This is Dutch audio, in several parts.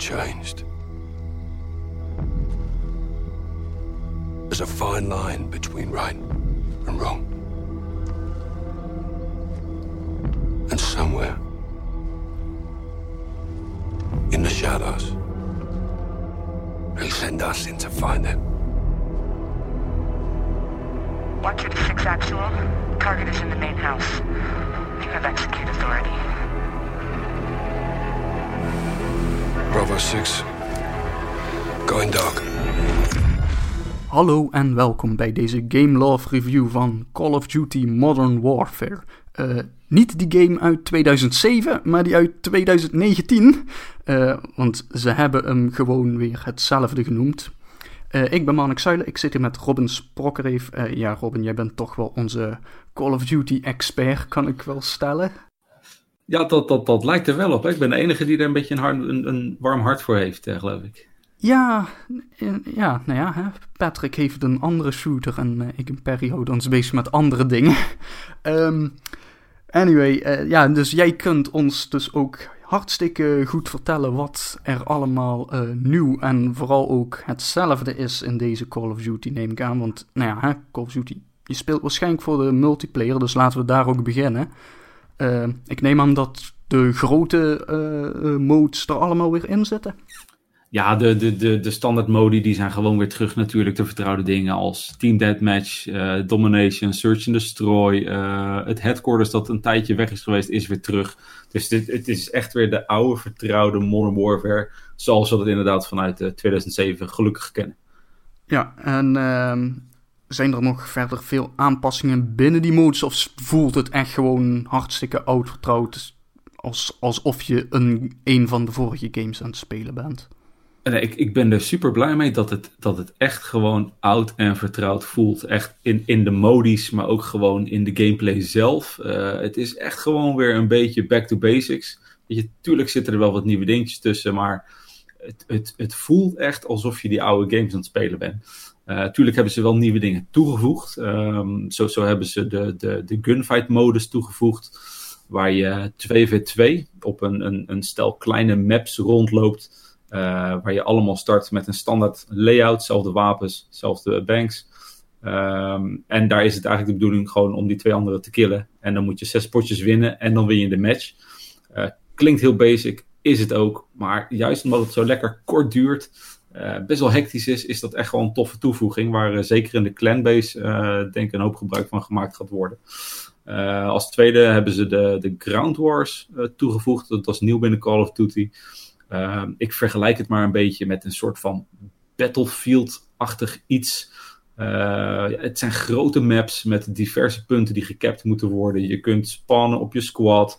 changed. There's a fine line between right and wrong. And somewhere in the shadows, they send us in to find it. Watcher to 6 Actual. Target is in the main house. You have execute authority. Bravo 6. Going. Hallo en welkom bij deze Game Love Review van Call of Duty Modern Warfare. Uh, niet die game uit 2007, maar die uit 2019. Uh, want ze hebben hem gewoon weer hetzelfde genoemd. Uh, ik ben Marnik Zuilen, ik zit hier met Robin Sprokkereef. Ja, Robin, jij bent toch wel onze Call of Duty expert, kan ik wel stellen. Ja, dat, dat, dat lijkt er wel op. Hè? Ik ben de enige die er een beetje een, een, warm hart voor heeft, uh, geloof ik. Ja, ja, nou ja, hè? Patrick heeft een andere shooter en ik en Perry houden ons bezig met andere dingen. um, anyway, ja, dus jij kunt ons dus ook hartstikke goed vertellen wat er allemaal nieuw en vooral ook hetzelfde is in deze Call of Duty, neem ik aan. Want, nou ja, hè, Call of Duty, je speelt waarschijnlijk voor de multiplayer, dus laten we daar ook beginnen. Uh, ik neem aan dat de grote uh, modes er allemaal weer in zitten. Ja, de, de, de, de standaard modi die zijn gewoon weer terug natuurlijk. De vertrouwde dingen als Team Deathmatch, uh, Domination, Search and Destroy. Uh, het headquarters dat een tijdje weg is geweest, is weer terug. Dus dit, het is echt weer de oude vertrouwde Modern Warfare. Zoals we dat inderdaad vanuit uh, 2007 gelukkig kennen. Ja, en uh, zijn er nog verder veel aanpassingen binnen die modes? Of voelt het echt gewoon hartstikke oud vertrouwd? Als, alsof je een, een van de vorige games aan het spelen bent? Ik, ik ben er super blij mee dat het, dat het echt gewoon oud en vertrouwd voelt. Echt in, in de modies, maar ook gewoon in de gameplay zelf. Uh, het is echt gewoon weer een beetje back to basics. Weet tuurlijk zitten er wel wat nieuwe dingetjes tussen, maar het, het, het voelt echt alsof je die oude games aan het spelen bent. Uh, tuurlijk hebben ze wel nieuwe dingen toegevoegd. Um, zo, zo hebben ze de, de, de gunfight modus toegevoegd. Waar je 2v2 op een, een, een stel kleine maps rondloopt. Uh, waar je allemaal start met een standaard layout, zelfde wapens, zelfde banks. Um, en daar is het eigenlijk de bedoeling gewoon om die twee anderen te killen. En dan moet je zes potjes winnen en dan win je de match. Uh, klinkt heel basic, is het ook. Maar juist omdat het zo lekker kort duurt, uh, best wel hectisch is, is dat echt gewoon een toffe toevoeging. Waar uh, zeker in de clanbase denk ik een hoop gebruik van gemaakt gaat worden. als tweede hebben ze de, de Ground Wars toegevoegd. Dat was nieuw binnen Call of Duty. Ik vergelijk het maar een beetje met een soort van Battlefield-achtig iets. Het zijn grote maps met diverse punten die gecapt moeten worden. Je kunt spannen op je squad.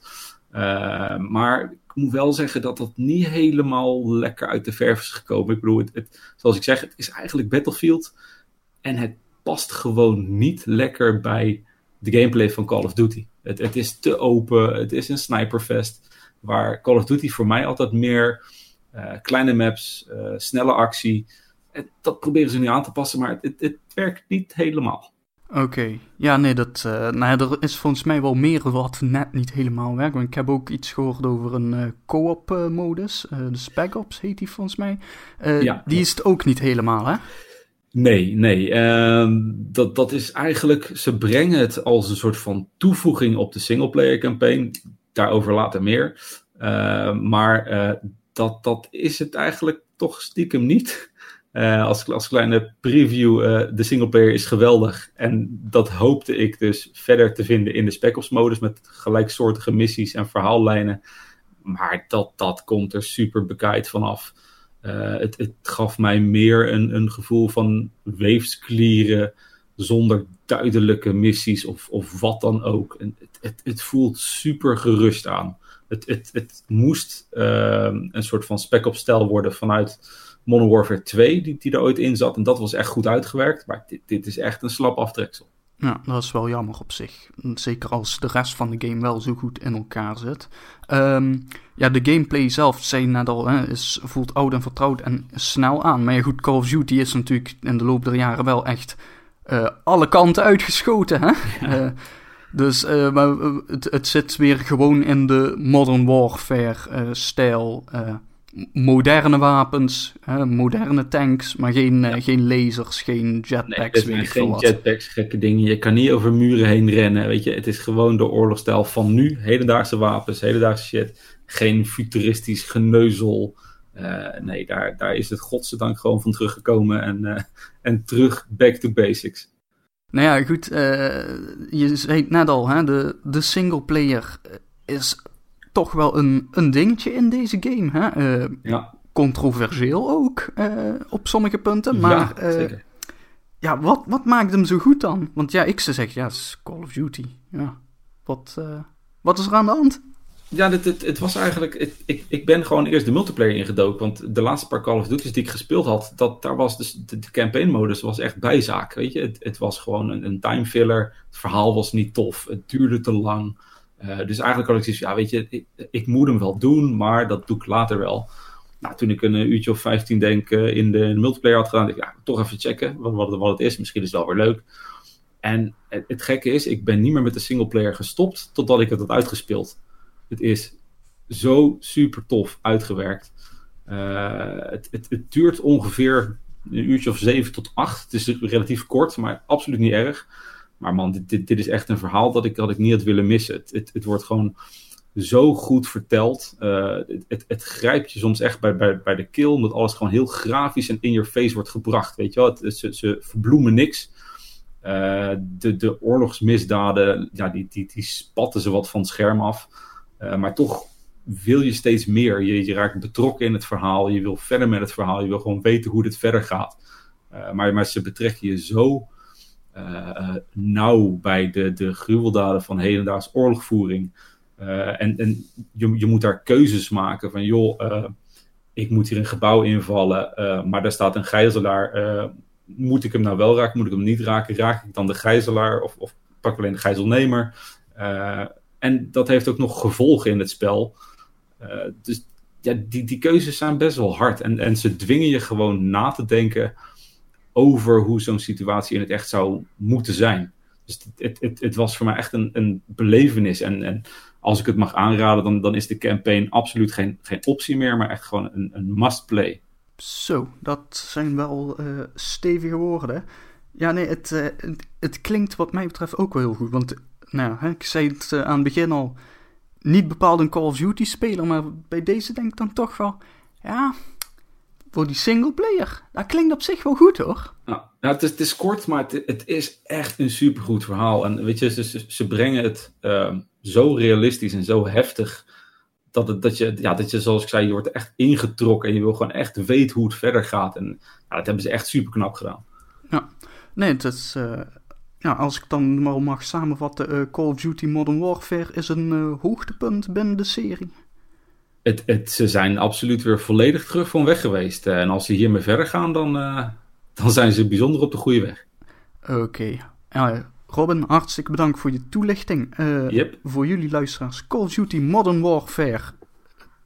Uh, maar ik moet wel zeggen dat dat niet helemaal lekker uit de verf is gekomen. Ik bedoel, het, zoals ik zeg, het is eigenlijk Battlefield. En het past gewoon niet lekker bij de gameplay van Call of Duty. Het, het is te open, het is een sniperfest. Waar Call of Duty voor mij altijd meer uh, kleine maps, uh, snelle actie. En dat proberen ze nu aan te passen, maar het, het werkt niet helemaal. Oké, okay. ja, nee, dat, uh, nou ja, er is volgens mij wel meer wat net niet helemaal werkt. Want ik heb ook iets gehoord over een co-op modus. de Spec Ops heet die volgens mij. ja, die is het ook niet helemaal, hè? Nee, nee. Uh, dat, dat is eigenlijk, ze brengen het als een soort van toevoeging op de singleplayer campaign daarover later meer. Uh, maar dat, dat is het eigenlijk toch stiekem niet. Uh, als, kleine preview, de singleplayer is geweldig. En dat hoopte ik dus verder te vinden in de Spec Ops modus met gelijksoortige missies en verhaallijnen. Maar dat, dat komt er super bekijkt vanaf. het, het gaf mij meer een, een gevoel van weefsklieren zonder duidelijke missies of, of wat dan ook. Het, het, het voelt super gerust aan. Het, het, het moest uh, een soort van spec-op-stijl worden vanuit Modern Warfare 2, die, die er ooit in zat. En dat was echt goed uitgewerkt. Maar dit, dit is echt een slap aftreksel. Ja, dat is wel jammer op zich. Zeker als de rest van de game wel zo goed in elkaar zit. Um, ja, de gameplay zelf, zei net al, hè, is, voelt oud en vertrouwd en snel aan. Maar ja, goed, Call of Duty is natuurlijk in de loop der jaren wel echt uh, alle kanten uitgeschoten. Hè? Ja. Uh, dus uh, maar het, het, zit weer gewoon in de Modern Warfare stijl. Moderne wapens, hè, moderne tanks, maar geen, eh, geen lasers, geen jetpacks, Nee, weet veel geen jetpacks, gekke dingen. Je kan niet over muren heen rennen. Weet je, het is gewoon de oorlogstijl van nu. Hedendaagse wapens, hedendaagse shit. Geen futuristisch geneuzel. Eh, nee, daar, daar is het godzijdank gewoon van teruggekomen. En, eh, en terug back to basics. Nou ja, goed, je zei het net al, hè, de, de singleplayer is toch wel een, een dingetje in deze game. Hè? Eh, Ja, controversieel ook eh, op sommige punten, maar ja eh, zeker. ja, wat, wat maakt hem zo goed dan? Want ja, ik zou zeggen, ja, het is Call of Duty. Ja, wat, wat is er aan de hand? Ja, het, het, het was eigenlijk. het- ik, ik ben gewoon eerst de multiplayer ingedoken. Want de laatste paar Call of Duty's die ik gespeeld had, dat, daar was dus de, de campaign-modus was echt bijzaak. Weet je, het, het was gewoon een, een time filler. Het verhaal was niet tof. Het duurde te lang. Eh, dus eigenlijk had ik zoiets ja, weet je, ik, ik moet hem wel doen, maar dat doe ik later wel. Nou, toen ik een eh, uurtje of 15 denk eh, in, de, multiplayer had gedaan, dacht ik, ja, toch even checken wat, wat, wat het is. Misschien is het wel weer leuk. En het, gekke is, ik ben niet meer met de singleplayer gestopt totdat ik het had uitgespeeld. Het is zo super tof uitgewerkt. Het, het, het duurt ongeveer een uurtje of zeven tot acht. Het is relatief kort, maar absoluut niet erg. Maar man, dit, dit, dit is echt een verhaal dat ik, dat ik niet had willen missen. Het, het, het wordt gewoon zo goed verteld. Eh, het, het, het grijpt je soms echt bij, bij, bij de keel, omdat alles gewoon heel grafisch en in your face wordt gebracht. Weet je wel, het, ze, ze verbloemen niks. Eh, de, de oorlogsmisdaden, ja, die, die, die spatten ze wat van het scherm af. Eh, maar toch wil je steeds meer. Je, je raakt betrokken in het verhaal. Je wil verder met het verhaal. Je wil gewoon weten hoe dit verder gaat. Maar, maar ze betrekken je zo nauw bij de, de gruweldaden van hedendaags oorlogvoering. Eh, en en je, je moet daar keuzes maken van, joh, eh, ik moet hier een gebouw invallen, eh, maar daar staat een gijzelaar. eh, moet ik hem nou wel raken? Moet ik hem niet raken? Raak ik dan de gijzelaar of, of pak ik alleen de gijzelnemer? Eh, en dat heeft ook nog gevolgen in het spel. Eh, dus ja, die, die keuzes zijn best wel hard. En, en ze dwingen je gewoon na te denken over hoe zo'n situatie in het echt zou moeten zijn. Dus het, het, het, was voor mij echt een, een belevenis. En, en als ik het mag aanraden, dan, dan is de campaign absoluut geen, geen optie meer, maar echt gewoon een, een must-play. Zo, dat zijn wel eh, stevige woorden. Ja, nee, het, eh, het, het klinkt wat mij betreft ook wel heel goed. Want, nou, hè, ik zei het eh, aan het begin al, niet bepaald een Call of Duty speler, maar bij deze denk ik dan toch wel, ja, voor die singleplayer, dat klinkt op zich wel goed hoor. Nou, nou, het, is, het is kort, maar het, het is echt een supergoed verhaal. En weet je, ze, ze, brengen het ehm, zo realistisch en zo heftig. Dat, het, dat, je, ja, dat je, zoals ik zei, je wordt echt ingetrokken. En je wil gewoon echt weten hoe het verder gaat. En ja, dat hebben ze echt super knap gedaan. Nee, het is, eh, ja, als ik dan maar mag samenvatten, eh, Call of Duty Modern Warfare is een eh, hoogtepunt binnen de serie. Het, het, ze zijn absoluut weer volledig terug van weg geweest. Eh, en als ze hiermee verder gaan, dan, eh, dan zijn ze bijzonder op de goede weg. Oké. Robin, hartstikke bedankt voor je toelichting. Eh, Yep. Voor jullie luisteraars, Call of Duty Modern Warfare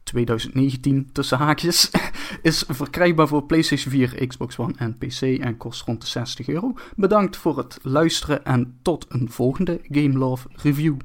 2019 tussen haakjes is verkrijgbaar voor PlayStation 4, Xbox One en PC en kost rond de 60 euro. Bedankt voor het luisteren en tot een volgende Game Love review.